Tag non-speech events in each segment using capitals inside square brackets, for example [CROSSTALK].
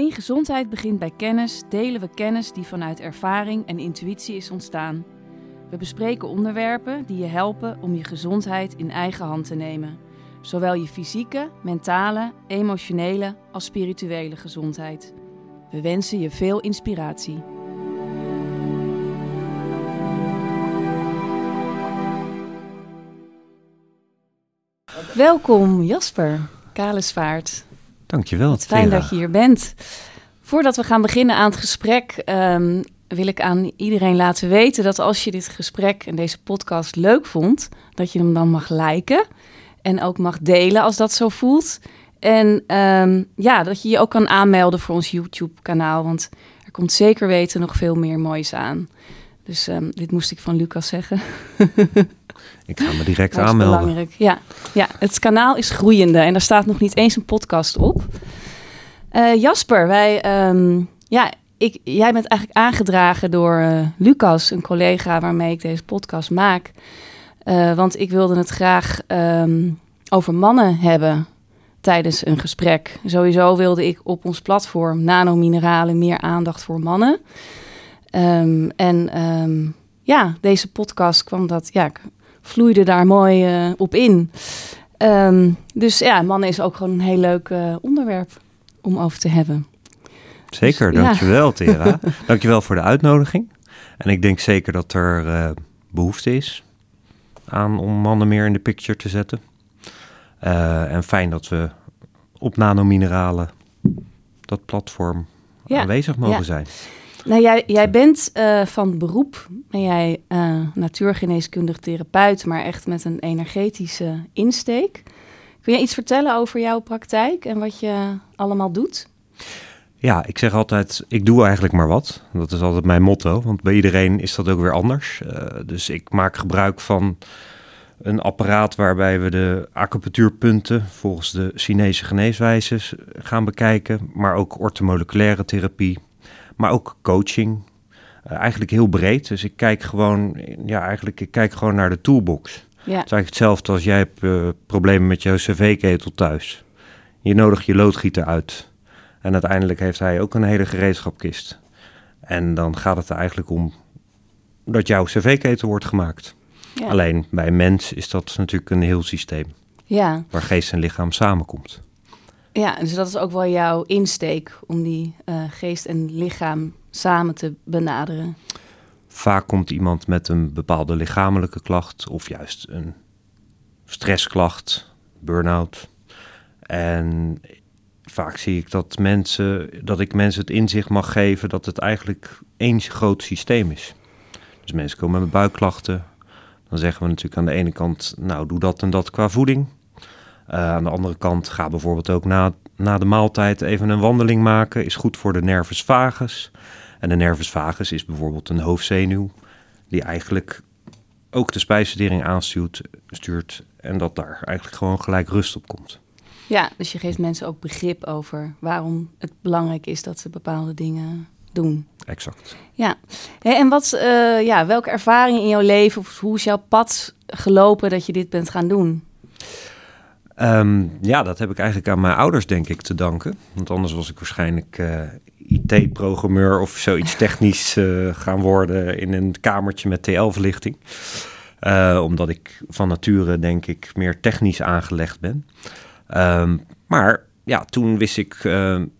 In gezondheid begint bij kennis, delen we kennis die vanuit ervaring en intuïtie is ontstaan. We bespreken onderwerpen die je helpen om je gezondheid in eigen hand te nemen. Zowel je fysieke, mentale, emotionele als spirituele gezondheid. We wensen je veel inspiratie. Welkom Jasper, Kalesvaart. Dankjewel. Fijn dat je hier bent. Voordat we gaan beginnen aan het gesprek, ehm, wil ik aan iedereen laten weten dat als je dit gesprek en deze podcast leuk vond, dat je hem dan mag liken en ook mag delen als dat zo voelt. En ehm, ja, dat je je ook kan aanmelden voor ons YouTube-kanaal, want er komt zeker weten nog veel meer moois aan. Dus ehm, dit moest ik van Lucas zeggen. [LAUGHS] Ik ga me direct Dat is aanmelden. belangrijk. Ja. ja, het kanaal is groeiende en daar staat nog niet eens een podcast op. Eh, Jasper, wij, ehm, ja, ik, jij bent eigenlijk aangedragen door eh, Lucas, een collega waarmee ik deze podcast maak. Eh, want ik wilde het graag ehm, over mannen hebben tijdens een gesprek. Sowieso wilde ik op ons platform Nanomineralen meer aandacht voor mannen. Ehm, en ja, deze podcast kwam dat, ja, vloeide daar mooi eh, op in. Ehm, dus ja, mannen is ook gewoon een heel leuk eh, onderwerp om over te hebben. Zeker, Dus, ja. dankjewel Tera. [LAUGHS] dankjewel voor de uitnodiging. En ik denk zeker dat er eh, behoefte is aan om mannen meer in de picture te zetten. En fijn dat we op nanomineralen dat platform Ja, aanwezig mogen ja. zijn. Nou, jij, jij bent eh, van beroep, ben jij eh, natuurgeneeskundig therapeut, maar echt met een energetische insteek. Kun je iets vertellen over jouw praktijk en wat je allemaal doet? Ja, ik zeg altijd, ik doe eigenlijk maar wat. Dat is altijd mijn motto, want bij iedereen is dat ook weer anders. Eh, dus ik maak gebruik van een apparaat waarbij we de acupunctuurpunten volgens de Chinese geneeswijzes gaan bekijken, maar ook ortomoleculaire therapie, maar ook coaching. Eh, eigenlijk heel breed, dus ik kijk gewoon, ja, eigenlijk ik kijk gewoon naar de toolbox. Ja, Het is eigenlijk hetzelfde als jij hebt eh, problemen met jouw cv-ketel thuis. Je nodigt je loodgieter uit. En uiteindelijk heeft hij ook een hele gereedschapkist. En dan gaat het er eigenlijk om dat jouw cv-ketel wordt gemaakt. ja. Alleen bij een mens is dat natuurlijk een heel systeem. ja, Waar geest en lichaam samenkomt. Ja, dus dat is ook wel jouw insteek om die eh, geest en lichaam samen te benaderen. Vaak komt iemand met een bepaalde lichamelijke klacht of juist een stressklacht, burn-out. En vaak zie ik dat mensen, dat ik mensen het inzicht mag geven dat het eigenlijk één groot systeem is. Dus mensen komen met buikklachten. Dan zeggen we natuurlijk aan de ene kant, nou doe dat en dat qua voeding. Eh, aan de andere kant, ga bijvoorbeeld ook na, na de maaltijd even een wandeling maken. Is goed voor de nervus vagus. En de nervus vagus is bijvoorbeeld een hoofdzenuw die eigenlijk ook de spijsvertering aanstuurt stuurt, en dat daar eigenlijk gewoon gelijk rust op komt. Ja, dus je geeft mensen ook begrip over waarom het belangrijk is dat ze bepaalde dingen doen. Exact. Ja, en wat, eh, ja, welke ervaring in jouw leven, of hoe is jouw pad gelopen dat je dit bent gaan doen? Ehm, ja, dat heb ik eigenlijk aan mijn ouders denk ik te danken. Want anders was ik waarschijnlijk eh, IT-programmeur of zoiets technisch eh, gaan worden in een kamertje met TL-verlichting. Eh, omdat ik van nature denk ik meer technisch aangelegd ben. Ehm, maar ja, toen wist ik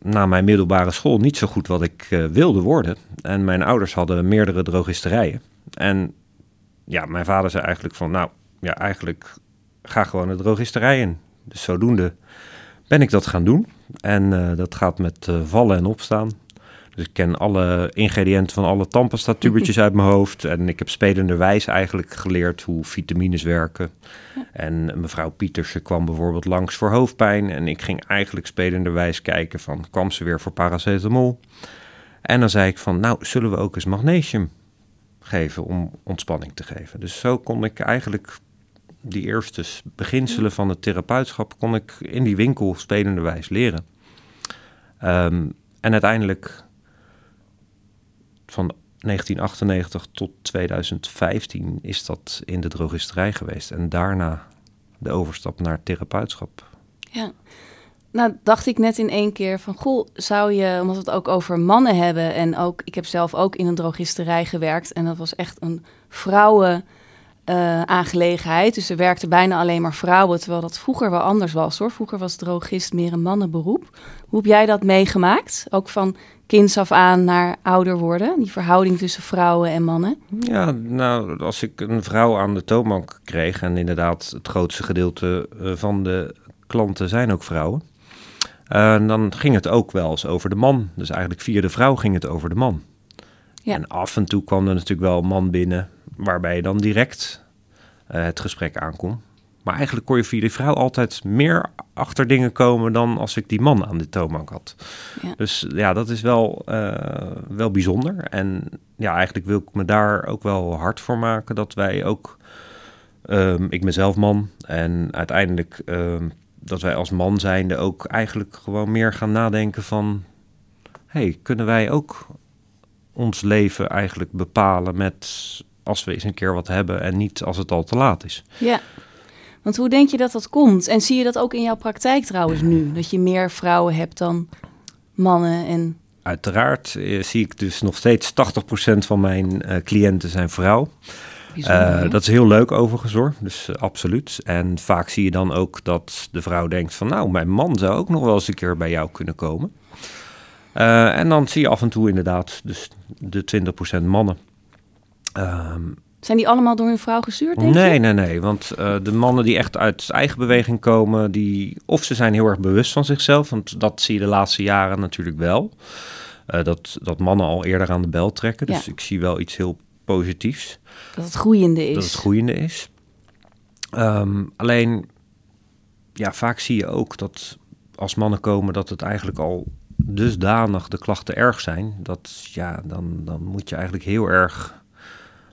na mijn middelbare school niet zo goed wat ik wilde worden. En mijn ouders hadden meerdere drogisterijen. En ja, mijn vader zei eigenlijk van, nou ja, eigenlijk ga gewoon de drogisterij in. Dus zodoende ben ik dat gaan doen. En eh, dat gaat met eh, vallen en opstaan. Dus ik ken alle ingrediënten van alle tandpasta-tubertjes [LAUGHS] uit mijn hoofd. En ik heb spelenderwijs eigenlijk geleerd hoe vitamines werken. En mevrouw Pietersen kwam bijvoorbeeld langs voor hoofdpijn. En ik ging eigenlijk spelenderwijs kijken van, kwam ze weer voor paracetamol? En dan zei ik van, nou, zullen we ook eens magnesium geven om ontspanning te geven? Dus zo kon ik eigenlijk die eerste beginselen van het therapeutschap kon ik in die winkel spelenderwijs leren. Ehm, en uiteindelijk van 1998 tot 2015 is dat in de drogisterij geweest. En daarna de overstap naar therapeutschap. Ja. nou dacht ik net in één keer van, goh, zou je, omdat we het ook over mannen hebben en ook, ik heb zelf ook in een drogisterij gewerkt en dat was echt een vrouwen uh, aangelegenheid. Dus er werkten bijna alleen maar vrouwen, terwijl dat vroeger wel anders was hoor. Vroeger was drogist meer een mannenberoep. Hoe heb jij dat meegemaakt? Ook van kinds af aan naar ouder worden, die verhouding tussen vrouwen en mannen? Ja, nou, als ik een vrouw aan de toonbank kreeg, en inderdaad het grootste gedeelte eh, van de klanten zijn ook vrouwen, uh, dan ging het ook wel eens over de man. Dus eigenlijk via de vrouw ging het over de man. Ja. En af en toe kwam er natuurlijk wel een man binnen, waarbij je dan direct uh, het gesprek aankomt. Maar eigenlijk kon je via die vrouw altijd meer achter dingen komen dan als ik die man aan de toonbank had. Ja. Dus ja, dat is wel, uh, wel bijzonder. En ja, eigenlijk wil ik me daar ook wel hard voor maken dat wij ook. Um, ik ben zelf man en uiteindelijk um, dat wij als man zijnde ook eigenlijk gewoon meer gaan nadenken van... hey, kunnen wij ook ons leven eigenlijk bepalen met als we eens een keer wat hebben en niet als het al te laat is. Ja, want hoe denk je dat dat komt? En zie je dat ook in jouw praktijk trouwens nu? Dat je meer vrouwen hebt dan mannen en... Uiteraard eh, zie ik dus nog steeds 80% van mijn uh, cliënten zijn vrouw. Uh, dat is heel leuk overigens hoor, dus uh, absoluut. En vaak zie je dan ook dat de vrouw denkt van nou, mijn man zou ook nog wel eens een keer bij jou kunnen komen. Uh, en dan zie je af en toe inderdaad dus de 20% mannen. Um, zijn die allemaal door hun vrouw gestuurd, denk nee, je? Nee, nee, want uh, de mannen die echt uit eigen beweging komen, die, of ze zijn heel erg bewust van zichzelf, want dat zie je de laatste jaren natuurlijk wel. Uh, dat, dat mannen al eerder aan de bel trekken, dus ja. ik zie wel iets heel positiefs. Dat het groeiende is. Dat het groeiende is. Um, alleen, ja, vaak zie je ook dat als mannen komen, dat het eigenlijk al dusdanig de klachten erg zijn. Dat ja, dan, dan moet je eigenlijk heel erg.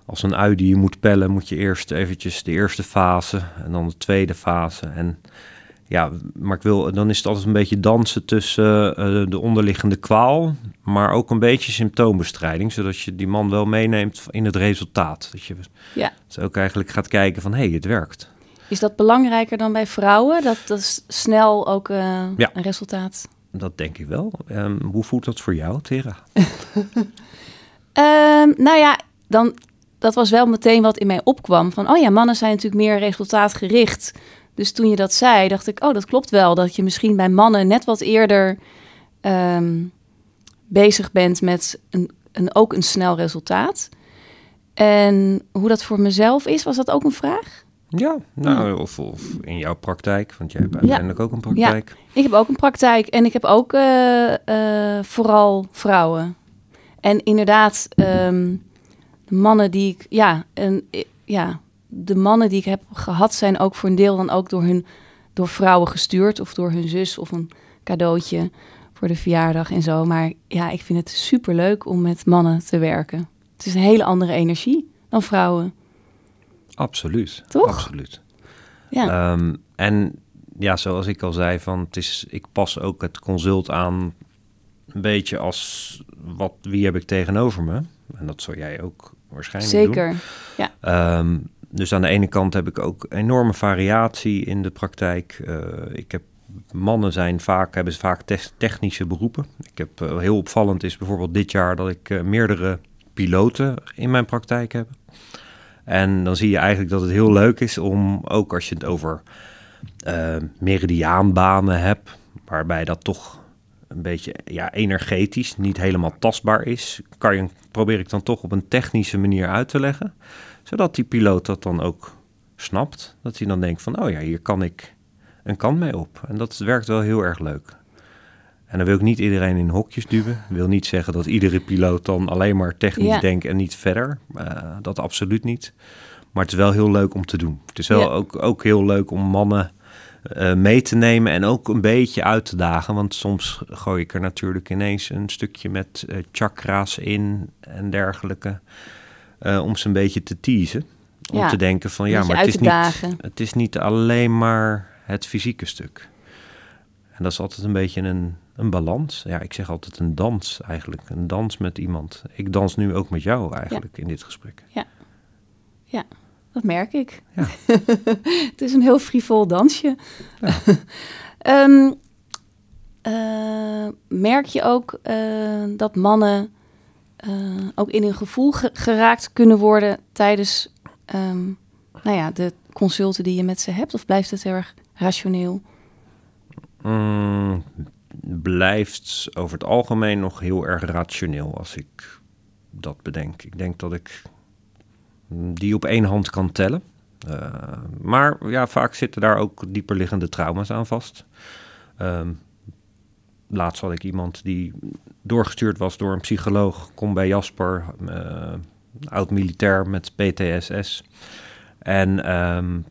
Als een ui die je moet pellen, moet je eerst eventjes de eerste fase en dan de tweede fase. En ja, maar ik wil, dan is het altijd een beetje dansen tussen uh, de onderliggende kwaal, maar ook een beetje symptoombestrijding, zodat je die man wel meeneemt in het resultaat. Dat je ja. dus ook eigenlijk gaat kijken van, hé, hey, het werkt. Is dat belangrijker dan bij vrouwen, dat, dat snel ook uh, ja. een resultaat? Dat denk ik wel. Um, hoe voelt dat voor jou, Tera? um, [LAUGHS] nou ja, dan, dat was wel meteen wat in mij opkwam. Van, oh ja, mannen zijn natuurlijk meer resultaatgericht. Dus toen je dat zei, dacht ik, oh, dat klopt wel. Dat je misschien bij mannen net wat eerder um, bezig bent met een, een, ook een snel resultaat. En hoe dat voor mezelf is, was dat ook een vraag? Ja, nou, of, of, in jouw praktijk, want jij hebt uiteindelijk ja. ook een praktijk. Ja, ik heb ook een praktijk en ik heb ook uh, uh, vooral vrouwen. En inderdaad, um, de mannen die ik, ja, en, ja, de mannen die ik heb gehad zijn ook voor een deel dan ook door hun door vrouwen gestuurd of door hun zus of een cadeautje voor de verjaardag en zo. Maar ja, ik vind het super leuk om met mannen te werken. Het is een hele andere energie dan vrouwen. Absoluut. Toch? Absoluut. Ja. Um, en ja, zoals ik al zei, van het is, ik pas ook het consult aan een beetje als wat, wie heb ik tegenover me? En dat zou jij ook waarschijnlijk Zeker, doen. ja. Um, dus aan de ene kant heb ik ook enorme variatie in de praktijk. Uh, ik heb mannen zijn vaak, hebben vaak te technische beroepen. Ik heb uh, heel opvallend is bijvoorbeeld dit jaar dat ik uh, meerdere piloten in mijn praktijk heb. En dan zie je eigenlijk dat het heel leuk is om, ook als je het over meridiaanbanen hebt, waarbij dat toch een beetje ja, energetisch, niet helemaal tastbaar is, kan je, probeer ik dan toch op een technische manier uit te leggen, zodat die piloot dat dan ook snapt. Dat hij dan denkt van, oh ja, hier kan ik een kant mee op. En dat werkt wel heel erg leuk. En dan wil ik niet iedereen in hokjes duwen. Wil niet zeggen dat iedere piloot dan alleen maar technisch ja. denkt en niet verder. Uh, dat absoluut niet. Maar het is wel heel leuk om te doen. Het is wel ja. ook, ook heel leuk om mannen uh, mee te nemen en ook een beetje uit te dagen. Want soms gooi ik er natuurlijk ineens een stukje met uh, chakra's in en dergelijke. om ze een beetje te teasen. Om ja. te denken van ja, maar het is, niet, het is niet alleen maar het fysieke stuk. En dat is altijd een beetje een, een balans. Ja, ik zeg altijd een dans eigenlijk. Een dans met iemand. Ik dans nu ook met jou eigenlijk ja. in dit gesprek. Ja, ja dat merk ik. Ja. [LAUGHS] het is een heel frivol dansje. Ja. um, [LAUGHS] eh, merk je ook eh, dat mannen eh, ook in hun gevoel ge- geraakt kunnen worden tijdens ehm, nou ja, de consulten die je met ze hebt? Of blijft het heel erg rationeel? Mm, blijft over het algemeen nog heel erg rationeel als ik dat bedenk. Ik denk dat ik die op één hand kan tellen. Uh, maar ja, vaak zitten daar ook dieperliggende trauma's aan vast. Um, laatst had ik iemand die doorgestuurd was door een psycholoog. Kom bij Jasper, uh, oud-militair met PTSS. En um,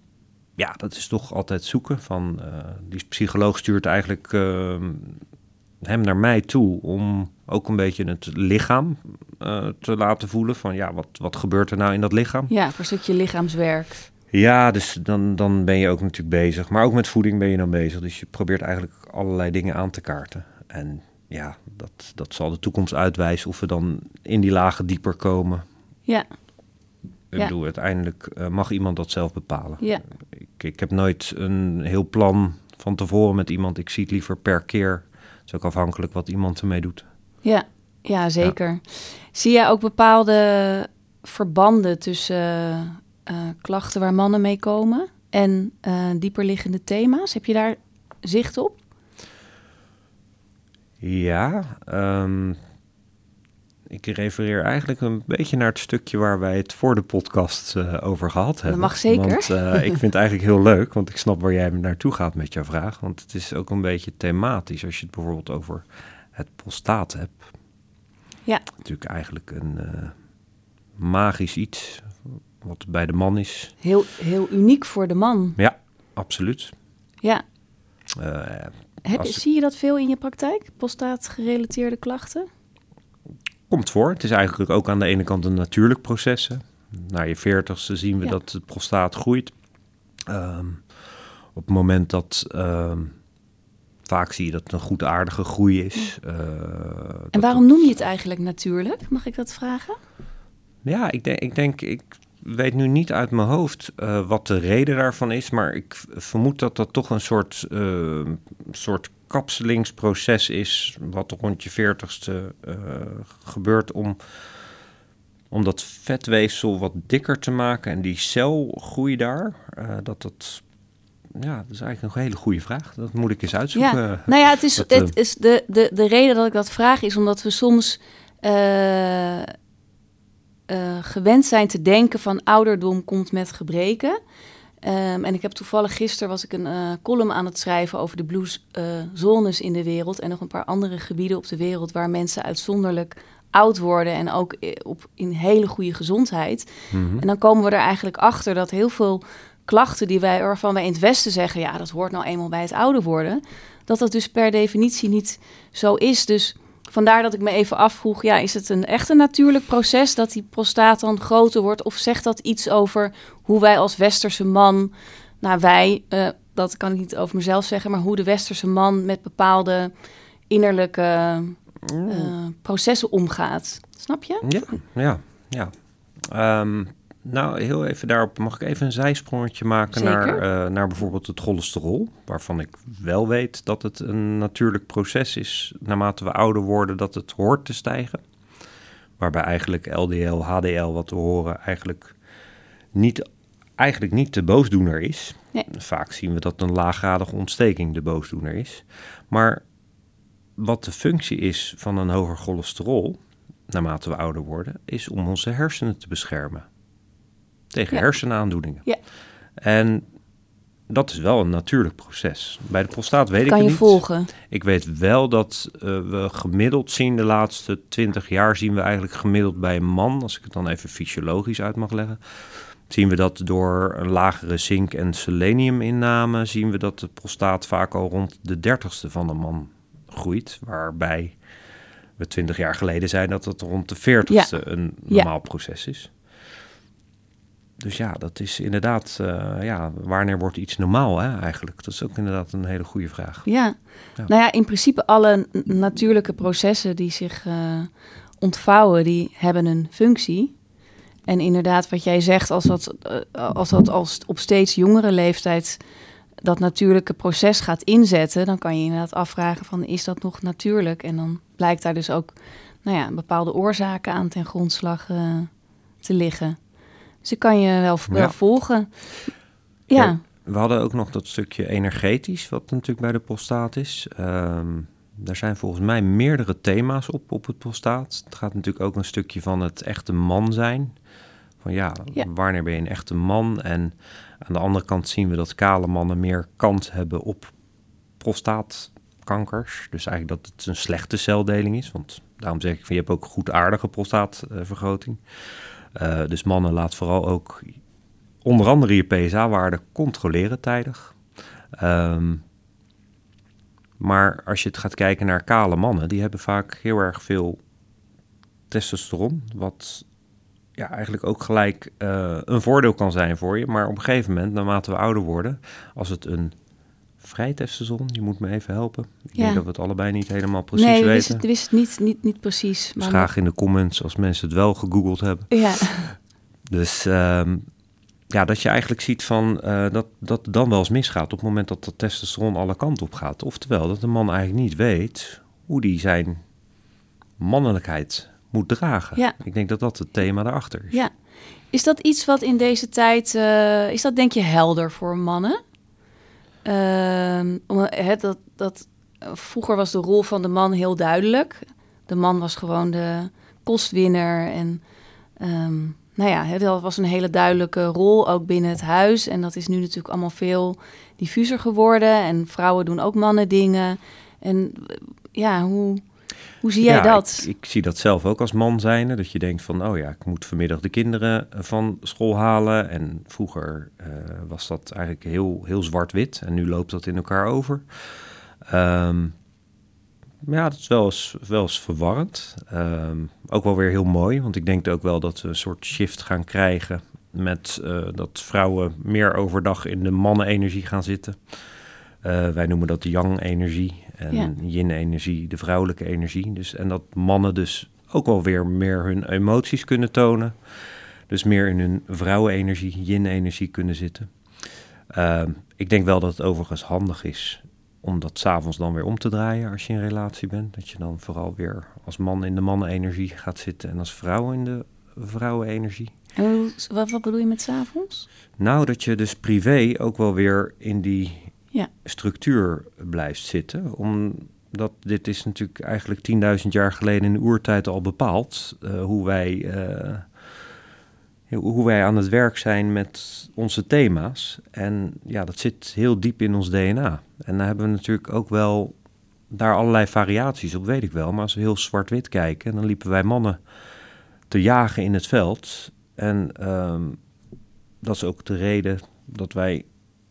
ja, dat is toch altijd zoeken. Van, uh, die psycholoog stuurt eigenlijk uh, hem naar mij toe om ook een beetje het lichaam uh, te laten voelen. Van ja, wat, wat gebeurt er nou in dat lichaam? Ja, voor een stukje lichaamswerk. Ja, dus dan, dan ben je ook natuurlijk bezig. Maar ook met voeding ben je dan bezig. Dus je probeert eigenlijk allerlei dingen aan te kaarten. En ja, dat, dat zal de toekomst uitwijzen of we dan in die lagen dieper komen. Ja. Ik Ja. bedoel, uiteindelijk uh, mag iemand dat zelf bepalen. Ja. Ik, ik heb nooit een heel plan van tevoren met iemand. Ik zie het liever per keer. Het is ook afhankelijk wat iemand ermee doet. Ja, ja zeker. Zie jij ook bepaalde verbanden tussen uh, klachten waar mannen mee komen en uh, dieperliggende thema's? Heb je daar zicht op? Ja, um, ik refereer eigenlijk een beetje naar het stukje waar wij het voor de podcast uh, over gehad hebben. Dat mag zeker. Want uh, [LAUGHS] ik vind het eigenlijk heel leuk, want ik snap waar jij naartoe gaat met jouw vraag. Want het is ook een beetje thematisch als je het bijvoorbeeld over het prostaat hebt. Ja. Natuurlijk eigenlijk een uh, magisch iets wat bij de man is. Heel, heel uniek voor de man. Ja, absoluut. Ja. Uh, Heb, zie je dat veel in je praktijk, prostaatgerelateerde klachten? Komt voor. Het is eigenlijk ook aan de ene kant een natuurlijk proces. Hè. Na je veertigste zien we ja. dat de prostaat groeit. Um, op het moment dat... Um, vaak zie je dat het een goedaardige groei is. Uh, en waarom het... noem je het eigenlijk natuurlijk? Mag ik dat vragen? Ja, ik denk... Ik, denk, ik weet nu niet uit mijn hoofd uh, wat de reden daarvan is... maar ik vermoed dat dat toch een soort, uh, soort kapselingsproces is, wat rond je veertigste uh, gebeurt om, om dat vetweefsel wat dikker te maken en die celgroei daar, uh, dat dat, ja, dat is eigenlijk een hele goede vraag. Dat moet ik eens uitzoeken. Ja. Nou ja, het is, dat, het is de, de, de reden dat ik dat vraag is omdat we soms uh, gewend zijn te denken van ouderdom komt met gebreken. Um, en ik heb toevallig gisteren was ik een uh, column aan het schrijven over de blues uh, zones in de wereld en nog een paar andere gebieden op de wereld waar mensen uitzonderlijk oud worden en ook op, in hele goede gezondheid. Mm -hmm. En dan komen we er eigenlijk achter dat heel veel klachten die wij, waarvan wij in het Westen zeggen, ja, dat hoort nou eenmaal bij het ouder worden, dat dat dus per definitie niet zo is. Dus vandaar dat ik me even afvroeg, ja, is het een echt een natuurlijk proces dat die prostaat dan groter wordt? Of zegt dat iets over hoe wij als westerse man, nou wij, uh, dat kan ik niet over mezelf zeggen, maar hoe de westerse man met bepaalde innerlijke uh, processen omgaat? Snap je? Ja, ja, ja. Um, nou, heel even daarop mag ik even een zijsprongetje maken naar, uh, naar bijvoorbeeld het cholesterol. Waarvan ik wel weet dat het een natuurlijk proces is naarmate we ouder worden dat het hoort te stijgen. Waarbij eigenlijk LDL, HDL, wat we horen, eigenlijk niet, eigenlijk niet de boosdoener is. Nee. Vaak zien we dat een laaggradige ontsteking de boosdoener is. Maar wat de functie is van een hoger cholesterol, naarmate we ouder worden, is om onze hersenen te beschermen tegen Ja. hersenaandoeningen. Ja. En dat is wel een natuurlijk proces. Bij de prostaat weet ik kan het je niet. volgen? Ik weet wel dat eh, we gemiddeld zien de laatste 20 jaar zien we eigenlijk gemiddeld bij een man, als ik het dan even fysiologisch uit mag leggen, zien we dat door een lagere zink- en seleniuminname zien we dat de prostaat vaak al rond de 30ste van een man groeit, waarbij we 20 jaar geleden zeiden dat het rond de 40ste een Ja. normaal proces is. Dus ja, dat is inderdaad, eh, ja, wanneer wordt iets normaal hè, eigenlijk? Dat is ook inderdaad een hele goede vraag. Ja. Ja. Nou ja, in principe alle natuurlijke processen die zich eh, ontvouwen, die hebben een functie. En inderdaad, wat jij zegt, als dat, eh, als dat als op steeds jongere leeftijd dat natuurlijke proces gaat inzetten, dan kan je inderdaad afvragen van is dat nog natuurlijk? En dan blijkt daar dus ook nou ja, bepaalde oorzaken aan ten grondslag te liggen. Dus ik kan je wel, wel volgen. Ja. ja. We hadden ook nog dat stukje energetisch, wat natuurlijk bij de prostaat is. Um, daar zijn volgens mij meerdere thema's op, op het prostaat. Het gaat natuurlijk ook een stukje van het echte man zijn. Van ja, wanneer ben je een echte man? En aan de andere kant zien we dat kale mannen meer kans hebben op prostaatkankers. Dus eigenlijk dat het een slechte celdeling is. Want daarom zeg ik van je hebt ook goed aardige prostaatvergroting. Uh, dus mannen laat vooral ook onder andere je PSA-waarde controleren tijdig. Um, maar als je het gaat kijken naar kale mannen, die hebben vaak heel erg veel testosteron. Wat ja, eigenlijk ook gelijk uh, een voordeel kan zijn voor je. Maar op een gegeven moment, naarmate we ouder worden, als het een vrij testosteron, je moet me even helpen. Ik denk dat we het allebei niet helemaal precies nee, weten. Nee, wist het niet, niet, niet precies. Dus graag in de comments als mensen het wel gegoogeld hebben. Ja. [LAUGHS] Dus um, ja, dat je eigenlijk ziet van, uh, dat, dat dan wel eens misgaat op het moment dat dat testosteron alle kanten op gaat. Oftewel, dat de man eigenlijk niet weet hoe die zijn mannelijkheid moet dragen. Ja. Ik denk dat dat het thema daarachter is. Ja. Is dat iets wat in deze tijd, uh, is dat denk je helder voor mannen? Uh, dat, dat, vroeger was de rol van de man heel duidelijk. De man was gewoon de kostwinner en... Um, nou ja, dat was een hele duidelijke rol ook binnen het huis. En dat is nu natuurlijk allemaal veel diffuser geworden. En vrouwen doen ook mannen dingen. En ja, hoe, hoe zie jij dat? Ik, ik, zie dat zelf ook als man zijnde. Dat je denkt van, oh ja, ik moet vanmiddag de kinderen van school halen. En vroeger uh, was dat eigenlijk heel, heel zwart-wit. En nu loopt dat in elkaar over. Um, ja, dat is wel eens, wel eens verwarrend. Ehm, ook wel weer heel mooi, want ik denk ook wel dat we een soort shift gaan krijgen met uh, dat vrouwen meer overdag in de mannenenergie gaan zitten. Uh, wij noemen dat yang-energie en yin-energie, de vrouwelijke energie. Dus, en dat mannen dus ook wel weer meer hun emoties kunnen tonen. Dus meer in hun vrouwenenergie, yin-energie kunnen zitten. Uh, ik denk wel dat het overigens handig is om dat s'avonds dan weer om te draaien als je in relatie bent. Dat je dan vooral weer als man in de mannenenergie gaat zitten en als vrouw in de vrouwenenergie. En wat, wat bedoel je met s'avonds? Nou, dat je dus privé ook wel weer in die ja. structuur blijft zitten. Omdat dit is natuurlijk eigenlijk 10.000 jaar geleden in de oertijd al bepaald. Uh, hoe wij... Uh, hoe wij aan het werk zijn met onze thema's. En ja, dat zit heel diep in ons DNA. En daar hebben we natuurlijk ook wel daar allerlei variaties op, weet ik wel. Maar als we heel zwart-wit kijken, dan liepen wij mannen te jagen in het veld. En ehm, dat is ook de reden dat wij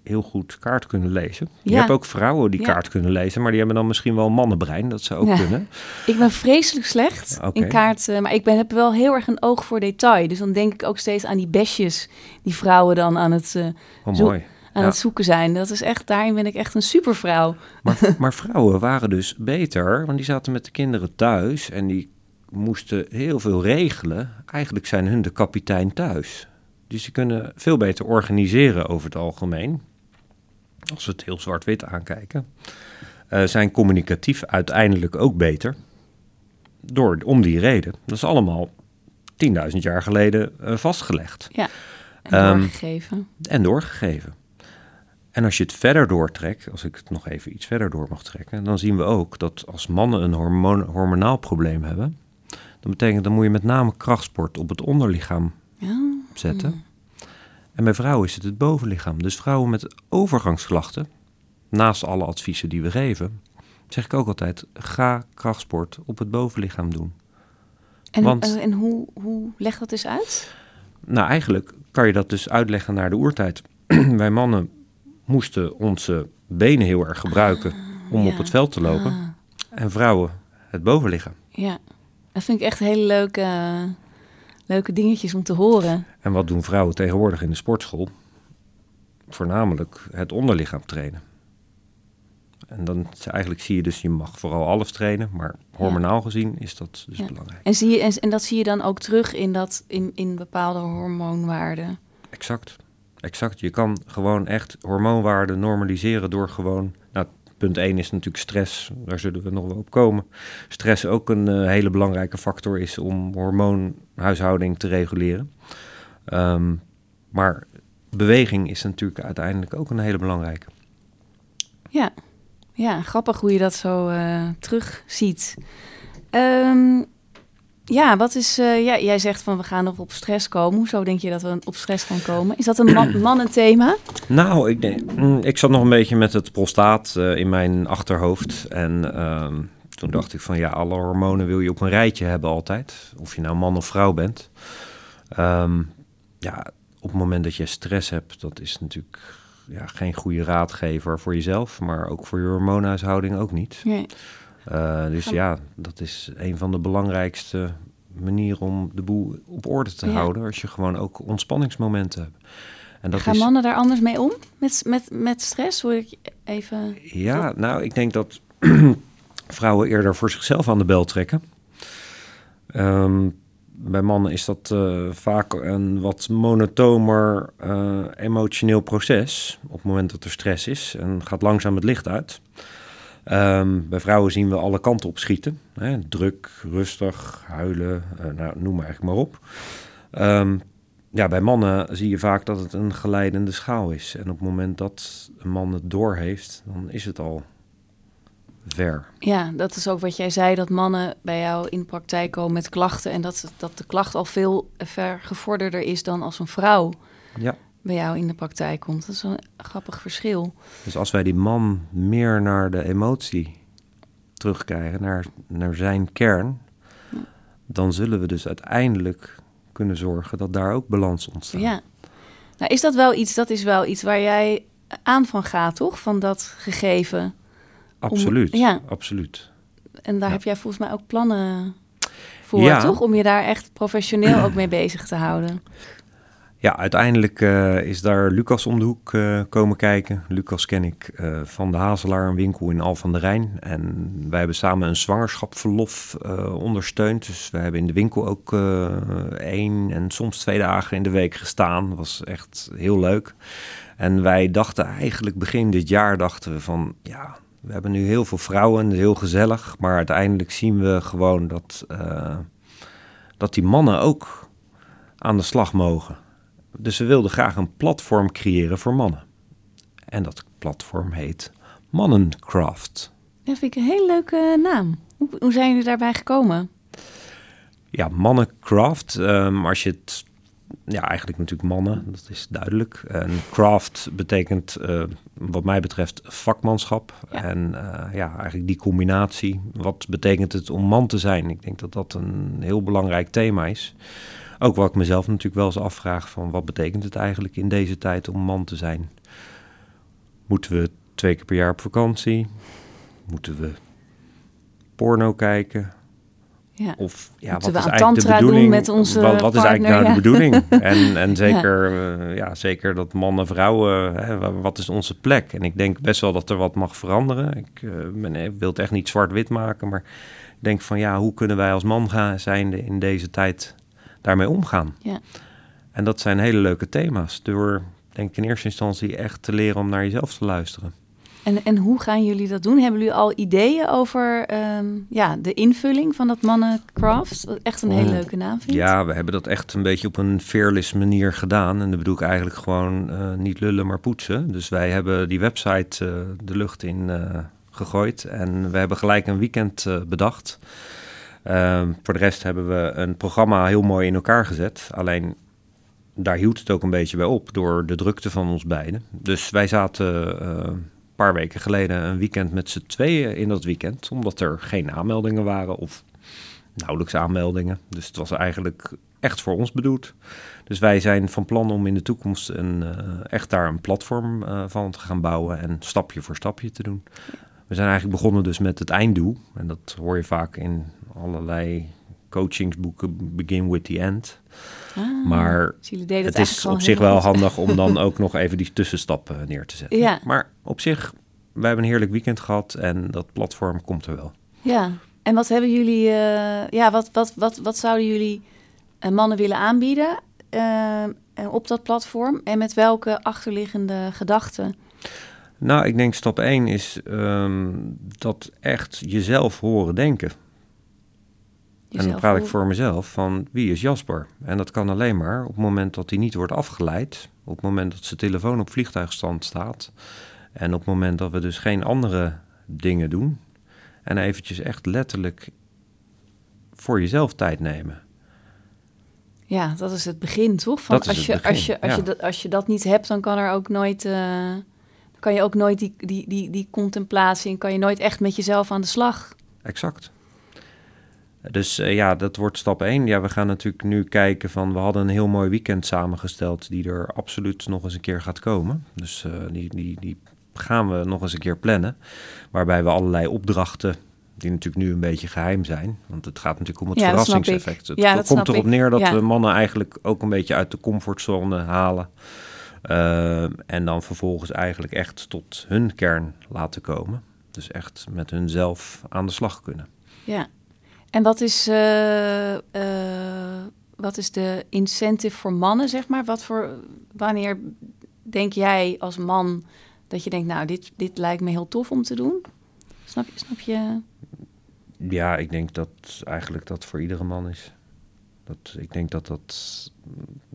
heel goed kaart kunnen lezen. Je hebt ook vrouwen die kaart kunnen lezen, maar die hebben dan misschien wel mannenbrein, dat ze ook kunnen. Ik ben vreselijk slecht in kaart, maar ik ben, heb wel heel erg een oog voor detail. Dus dan denk ik ook steeds aan die besjes die vrouwen dan aan het, uh, oh, mooi. aan het zoeken zijn. Dat is echt, daarin ben ik echt een supervrouw. Maar, [LAUGHS] maar vrouwen waren dus beter, want die zaten met de kinderen thuis en die moesten heel veel regelen. Eigenlijk zijn hun de kapitein thuis. Dus die kunnen veel beter organiseren over het algemeen als we het heel zwart-wit aankijken, uh, zijn communicatief uiteindelijk ook beter. Door, om die reden. Dat is allemaal 10.000 jaar geleden uh, vastgelegd. Ja, en um, doorgegeven. En doorgegeven. En als je het verder doortrekt, als ik het nog even iets verder door mag trekken, dan zien we ook dat als mannen een hormoon, hormonaal probleem hebben, dan betekent dan moet je met name krachtsport op het onderlichaam ja. zetten. En bij vrouwen is het het bovenlichaam. Dus vrouwen met overgangsklachten, naast alle adviezen die we geven, zeg ik ook altijd: ga krachtsport op het bovenlichaam doen. En, Want, eh, en hoe, hoe leg dat eens uit? Nou, eigenlijk kan je dat dus uitleggen naar de oertijd. [CLEARS THROAT] Wij mannen moesten onze benen heel erg gebruiken ah, om op het veld te lopen. Ah. En vrouwen het bovenlichaam. Ja, dat vind ik echt een hele leuke leuke dingetjes om te horen. En wat doen vrouwen tegenwoordig in de sportschool? Voornamelijk het onderlichaam trainen. En dan eigenlijk zie je dus, je mag vooral alles trainen, maar hormonaal gezien is dat dus belangrijk. En, zie je, en, en, dat zie je dan ook terug in, dat, in, in bepaalde hormoonwaarden? Exact. exact. Je kan gewoon echt hormoonwaarden normaliseren door gewoon... Punt 1 is natuurlijk stress. Daar zullen we nog wel op komen. Stress ook een uh, hele belangrijke factor is om hormoonhuishouding te reguleren. Um, maar beweging is natuurlijk uiteindelijk ook een hele belangrijke. Ja, ja grappig hoe je dat zo uh, terug ziet. Um, ja, wat is. Uh, ja, jij zegt van we gaan nog op stress komen. Hoezo denk je dat we op stress gaan komen? Is dat een man [CLEARS THROAT] mannenthema? Nou, ik, denk, mm, ik zat nog een beetje met het prostaat uh, in mijn achterhoofd. En uh, toen dacht ik van ja, alle hormonen wil je op een rijtje hebben altijd. Of je nou man of vrouw bent. Um, ja, op het moment dat je stress hebt, dat is natuurlijk ja, geen goede raadgever voor jezelf, maar ook voor je hormoonhuishouding ook niet. Nee. Uh, dus ja, dat is een van de belangrijkste manieren om de boel op orde te houden. Als je gewoon ook ontspanningsmomenten hebt. En dat Gaan is... mannen daar anders mee om? Met, met, met stress? Hoor ik even. Ja, nou, ik denk dat [CLEARS THROAT] vrouwen eerder voor zichzelf aan de bel trekken. Um, bij mannen is dat uh, vaak een wat monotomer uh, emotioneel proces. Op het moment dat er stress is en gaat langzaam het licht uit. Um, bij vrouwen zien we alle kanten op schieten. Hè? Druk, rustig, huilen, uh, nou, noem maar eigenlijk maar op. Um, ja, bij mannen zie je vaak dat het een geleidende schaal is. En op het moment dat een man het doorheeft, dan is het al ver. Ja, dat is ook wat jij zei, dat mannen bij jou in de praktijk komen met klachten en dat, dat de klacht al veel ver gevorderder is dan als een vrouw ja. Bij jou in de praktijk komt. Dat is een grappig verschil. Dus als wij die man meer naar de emotie terugkrijgen, naar, naar zijn kern, dan zullen we dus uiteindelijk kunnen zorgen dat daar ook balans ontstaat. Ja. Nou, is dat wel iets, dat is wel iets waar jij aan van gaat, toch? Van dat gegeven Absoluut, ja. absoluut. En daar heb jij volgens mij ook plannen voor, toch? Om je daar echt professioneel ook mee bezig te houden. Ja, uiteindelijk uh, is daar Lucas om de hoek uh, komen kijken. Lucas ken ik uh, van de Hazelaar, winkel in Al van der Rijn. En wij hebben samen een zwangerschapverlof ondersteund. Dus we hebben in de winkel ook één en soms twee dagen in de week gestaan. Dat was echt heel leuk. En wij dachten eigenlijk begin dit jaar dachten we van ja, we hebben nu heel veel vrouwen, heel gezellig. Maar uiteindelijk zien we gewoon dat, dat die mannen ook aan de slag mogen. Dus we wilden graag een platform creëren voor mannen. En dat platform heet Mannencraft. Dat vind ik een hele leuke naam. Hoe, hoe zijn jullie daarbij gekomen? Ja, Mannencraft. Um, als je het ja, eigenlijk natuurlijk mannen, dat is duidelijk. En craft betekent, uh, wat mij betreft, vakmanschap. En uh, ja, eigenlijk die combinatie. Wat betekent het om man te zijn? Ik denk dat dat een heel belangrijk thema is. Ook wat ik mezelf natuurlijk wel eens afvraag van wat betekent het eigenlijk in deze tijd om man te zijn? Moeten we twee keer per jaar op vakantie? Moeten we porno kijken? Ja. Of ja, wat is eigenlijk de bedoeling? met onze wat, wat is eigenlijk nou de bedoeling? En, en [LAUGHS] zeker, ja. Uh, ja. zeker dat mannen, vrouwen, hè, wat is onze plek? En ik denk best wel dat er wat mag veranderen. Ik, uh, ben, ik wil het echt niet zwart-wit maken, maar ik denk van ja, hoe kunnen wij als man gaan, zijnde in deze tijd daarmee omgaan? Ja. En dat zijn hele leuke thema's. Door, denk ik in eerste instantie echt te leren om naar jezelf te luisteren. En, en hoe gaan jullie dat doen? Hebben jullie al ideeën over um, ja, de invulling van dat mannencraft? Echt een hele leuke naam vind Ja, we hebben dat echt een beetje op een fearless manier gedaan. En dat bedoel ik eigenlijk gewoon uh, niet lullen, maar poetsen. Dus wij hebben die website uh, de lucht in uh, gegooid. En we hebben gelijk een weekend bedacht. Ehm, voor de rest hebben we een programma heel mooi in elkaar gezet. Alleen daar hield het ook een beetje bij op door de drukte van ons beiden. Dus wij zaten paar weken geleden een weekend met z'n tweeën in dat weekend. Omdat er geen aanmeldingen waren of nauwelijks aanmeldingen. Dus het was eigenlijk echt voor ons bedoeld. Dus wij zijn van plan om in de toekomst een, uh, echt daar een platform uh, van te gaan bouwen en stapje voor stapje te doen. We zijn eigenlijk begonnen dus met het einddoel. En dat hoor je vaak in allerlei coachingsboeken, begin with the end. Ah, maar het, is op zich wel handig om dan [LAUGHS] ook nog even die tussenstappen neer te zetten. Ja. Maar op zich, wij hebben een heerlijk weekend gehad en dat platform komt er wel. Ja, en wat hebben jullie, uh, ja, wat, wat, wat, wat zouden jullie uh, mannen willen aanbieden? Uh, eh, op dat platform? En met welke achterliggende gedachten? Nou, ik denk stap 1 is ehm, dat echt jezelf horen denken. En dan praat ik voor mezelf van wie is Jasper? En dat kan alleen maar op het moment dat hij niet wordt afgeleid. Op het moment dat zijn telefoon op vliegtuigstand staat. En op het moment dat we dus geen andere dingen doen. En eventjes echt letterlijk voor jezelf tijd nemen. Ja, dat is het begin, toch? Van als, je, als, je, als, je dat, als je dat niet hebt, dan kan er ook nooit. Uh, kan je ook nooit die, die, die, die contemplatie en kan je nooit echt met jezelf aan de slag. Exact. Dus uh, ja, dat wordt stap 1. Ja, we gaan natuurlijk nu kijken van... we hadden een heel mooi weekend samengesteld... die er absoluut nog eens een keer gaat komen. Dus uh, die, die, die gaan we nog eens een keer plannen. Waarbij we allerlei opdrachten die natuurlijk nu een beetje geheim zijn. Want het gaat natuurlijk om het verrassingseffect. Het ja, komt erop neer dat we mannen eigenlijk ook een beetje uit de comfortzone halen. Uh, en dan vervolgens eigenlijk echt tot hun kern laten komen. Dus echt met hunzelf aan de slag kunnen. Ja, en wat is, uh, uh, wat is de incentive voor mannen, zeg maar? Wat voor, wanneer denk jij als man dat je denkt, nou, dit, dit lijkt me heel tof om te doen? Snap je? Snap je? Ja, ik denk dat eigenlijk dat voor iedere man is. Dat, ik denk dat dat,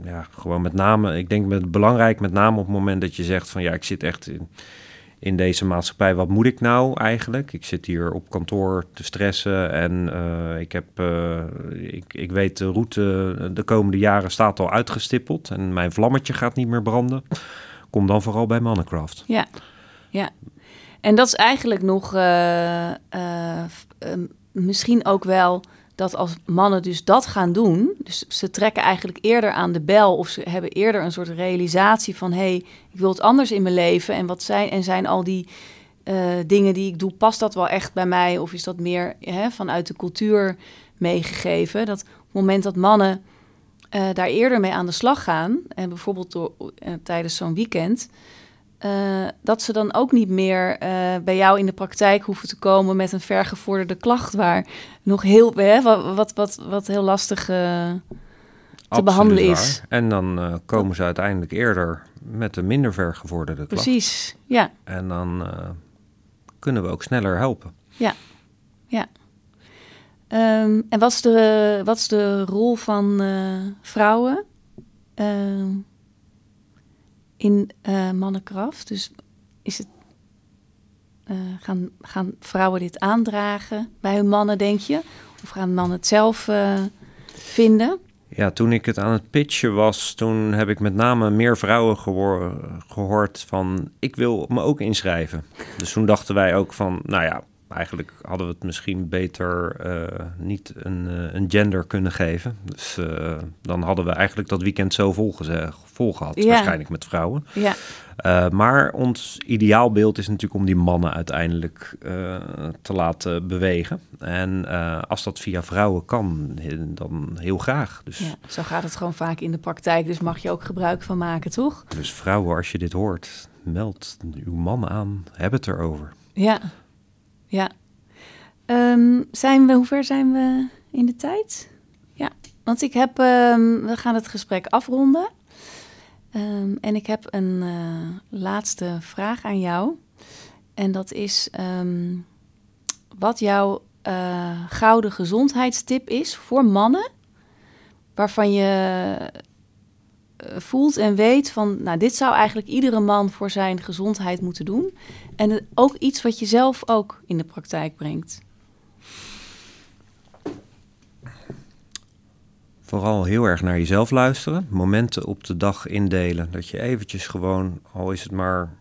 ja, gewoon met name, ik denk met, belangrijk met name op het moment dat je zegt van ja, ik zit echt in, in deze maatschappij, wat moet ik nou eigenlijk? Ik zit hier op kantoor te stressen en uh, ik, heb, uh, ik, ik weet de route de komende jaren staat al uitgestippeld en mijn vlammetje gaat niet meer branden. Kom dan vooral bij Mannencraft. Ja, ja. En dat is eigenlijk nog uh, misschien ook wel dat als mannen dus dat gaan doen, dus ze trekken eigenlijk eerder aan de bel of ze hebben eerder een soort realisatie van hé, hey, ik wil het anders in mijn leven en wat zijn en zijn al die uh, dingen die ik doe, past dat wel echt bij mij of is dat meer hè, vanuit de cultuur meegegeven? Dat moment dat mannen uh, daar eerder mee aan de slag gaan en bijvoorbeeld door, uh, tijdens zo'n weekend, uh, dat ze dan ook niet meer uh, bij jou in de praktijk hoeven te komen met een vergevorderde klacht, waar nog heel, hè, wat, wat, wat, wat heel lastig uh, te behandelen is. En dan komen ze uiteindelijk eerder met een minder vergevorderde klacht. Precies, ja. En dan kunnen we ook sneller helpen. Ja, ja. Um, en wat is, de, wat is de rol van vrouwen? Ehm, in uh, mannenkracht. Dus is het, uh, gaan, gaan vrouwen dit aandragen bij hun mannen, denk je? Of gaan mannen het zelf uh, vinden? Ja, toen ik het aan het pitchen was, toen heb ik met name meer vrouwen gehoord van ik wil me ook inschrijven. Dus toen dachten wij ook van, nou ja, eigenlijk hadden we het misschien beter niet een, een, gender kunnen geven. Dus dan hadden we eigenlijk dat weekend zo vol, vol gehad, ja. waarschijnlijk met vrouwen. Ja. maar ons ideaalbeeld is natuurlijk om die mannen uiteindelijk te laten bewegen. En als dat via vrouwen kan, dan heel graag. Dus, ja, zo gaat het gewoon vaak in de praktijk, dus mag je ook gebruik van maken, toch? Dus vrouwen, als je dit hoort, meld uw man aan, heb het erover. Ja, ja. Um, zijn we, hoe ver zijn we in de tijd? Ja, want ik heb, um, we gaan het gesprek afronden. Um, en ik heb een uh, laatste vraag aan jou. En dat is wat jouw uh, gouden gezondheidstip is voor mannen. Waarvan je uh, voelt en weet van, nou, dit zou eigenlijk iedere man voor zijn gezondheid moeten doen. En ook iets wat je zelf ook in de praktijk brengt. Vooral heel erg naar jezelf luisteren. Momenten op de dag indelen. Dat je eventjes gewoon, al is het maar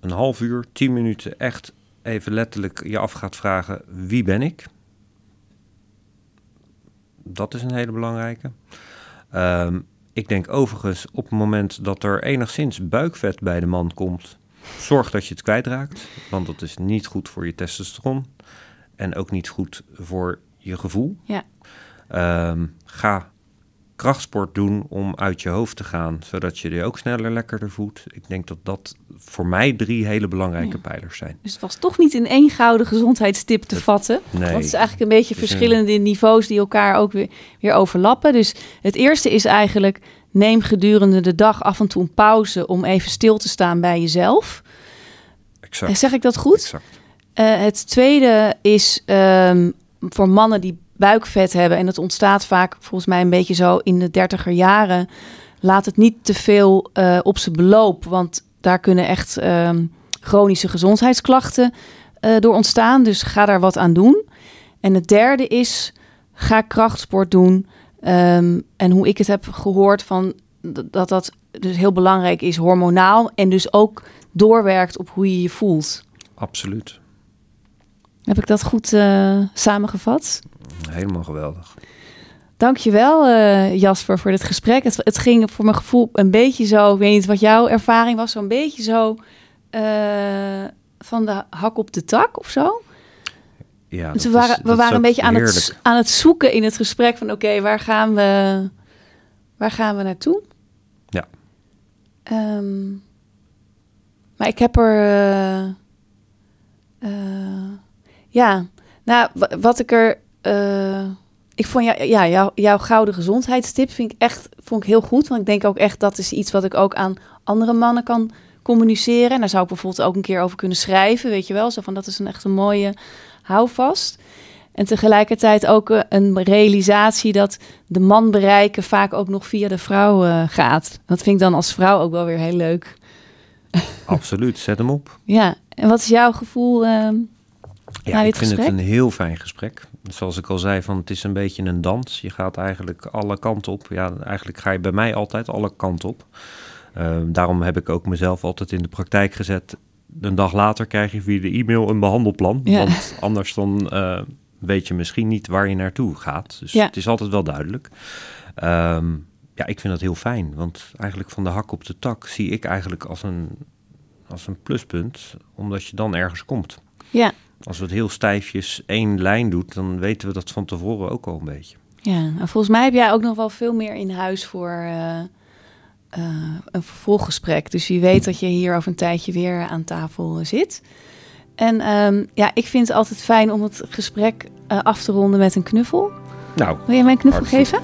een half uur, tien minuten, echt even letterlijk je af gaat vragen: wie ben ik? Dat is een hele belangrijke. Um, ik denk overigens op het moment dat er enigszins buikvet bij de man komt, zorg dat je het kwijtraakt. Want dat is niet goed voor je testosteron en ook niet goed voor je gevoel. Ja. Um, ga krachtsport doen om uit je hoofd te gaan, zodat je je ook sneller lekkerder voelt. Ik denk dat dat voor mij drie hele belangrijke pijlers zijn. Dus het was toch niet in één gouden gezondheidstip te vatten. Nee. Want het is eigenlijk een beetje een- verschillende niveaus die elkaar ook weer, weer overlappen. Dus het eerste is eigenlijk neem gedurende de dag af en toe een pauze om even stil te staan bij jezelf. Exact. En zeg ik dat goed? exact. Eh, het tweede is ehm, voor mannen die buikvet hebben, en dat ontstaat vaak volgens mij een beetje zo in de dertiger jaren. Laat het niet te veel eh, op zijn beloop, want daar kunnen echt ehm, chronische gezondheidsklachten eh, door ontstaan. Dus ga daar wat aan doen. En het derde is, ga krachtsport doen. Ehm, en hoe ik het heb gehoord van dat dat dus heel belangrijk is, hormonaal. En dus ook doorwerkt op hoe je je voelt. Absoluut. Heb ik dat goed eh, samengevat? Helemaal geweldig. Dankjewel eh Jasper voor dit gesprek. Het, het ging voor mijn gevoel een beetje zo, ik weet niet wat jouw ervaring was, zo'n beetje zo eh, van de hak op de tak of zo. Ja, Dus we is- waren, we waren een beetje aan het, aan het zoeken in het gesprek van oké, waar gaan we waar gaan we naartoe? Ja. Ehm, maar ik heb er eh, ja, nou wa- wat ik er eh, ik vond jou, ja, jou, jouw gouden gezondheidstip vind ik echt vond ik heel goed, want ik denk ook echt dat is iets wat ik ook aan andere mannen kan communiceren. En daar zou ik bijvoorbeeld ook een keer over kunnen schrijven, weet je wel, zo van dat is een echt een mooie houvast. En tegelijkertijd ook eh, een realisatie dat de man bereiken vaak ook nog via de vrouw eh, gaat. Dat vind ik dan als vrouw ook wel weer heel leuk. [LAUGHS] Absoluut, zet hem op. Ja, en wat is jouw gevoel? Ja, ik vind het een heel fijn gesprek. Zoals ik al zei, van, het is een beetje een dans. Je gaat eigenlijk alle kanten op. Ja, eigenlijk ga je bij mij altijd alle kanten op. Ehm, daarom heb ik ook mezelf altijd in de praktijk gezet. Een dag later krijg je via de e-mail een behandelplan. Ja. Want anders dan eh, weet je misschien niet waar je naartoe gaat. Dus Ja. het is altijd wel duidelijk. Ehm, ja, ik vind dat heel fijn. Want eigenlijk van de hak op de tak zie ik eigenlijk als een, als een pluspunt. Omdat je dan ergens komt. ja, Als we het heel stijfjes één lijn doet, dan weten we dat van tevoren ook al een beetje. ja. En volgens mij heb jij ook nog wel veel meer in huis voor eh, eh, een vervolggesprek. Dus wie weet dat je hier over een tijdje weer aan tafel zit. En ehm, ja, ik vind het altijd fijn om het gesprek eh, af te ronden met een knuffel. Nou, Wil jij mij een knuffel geven?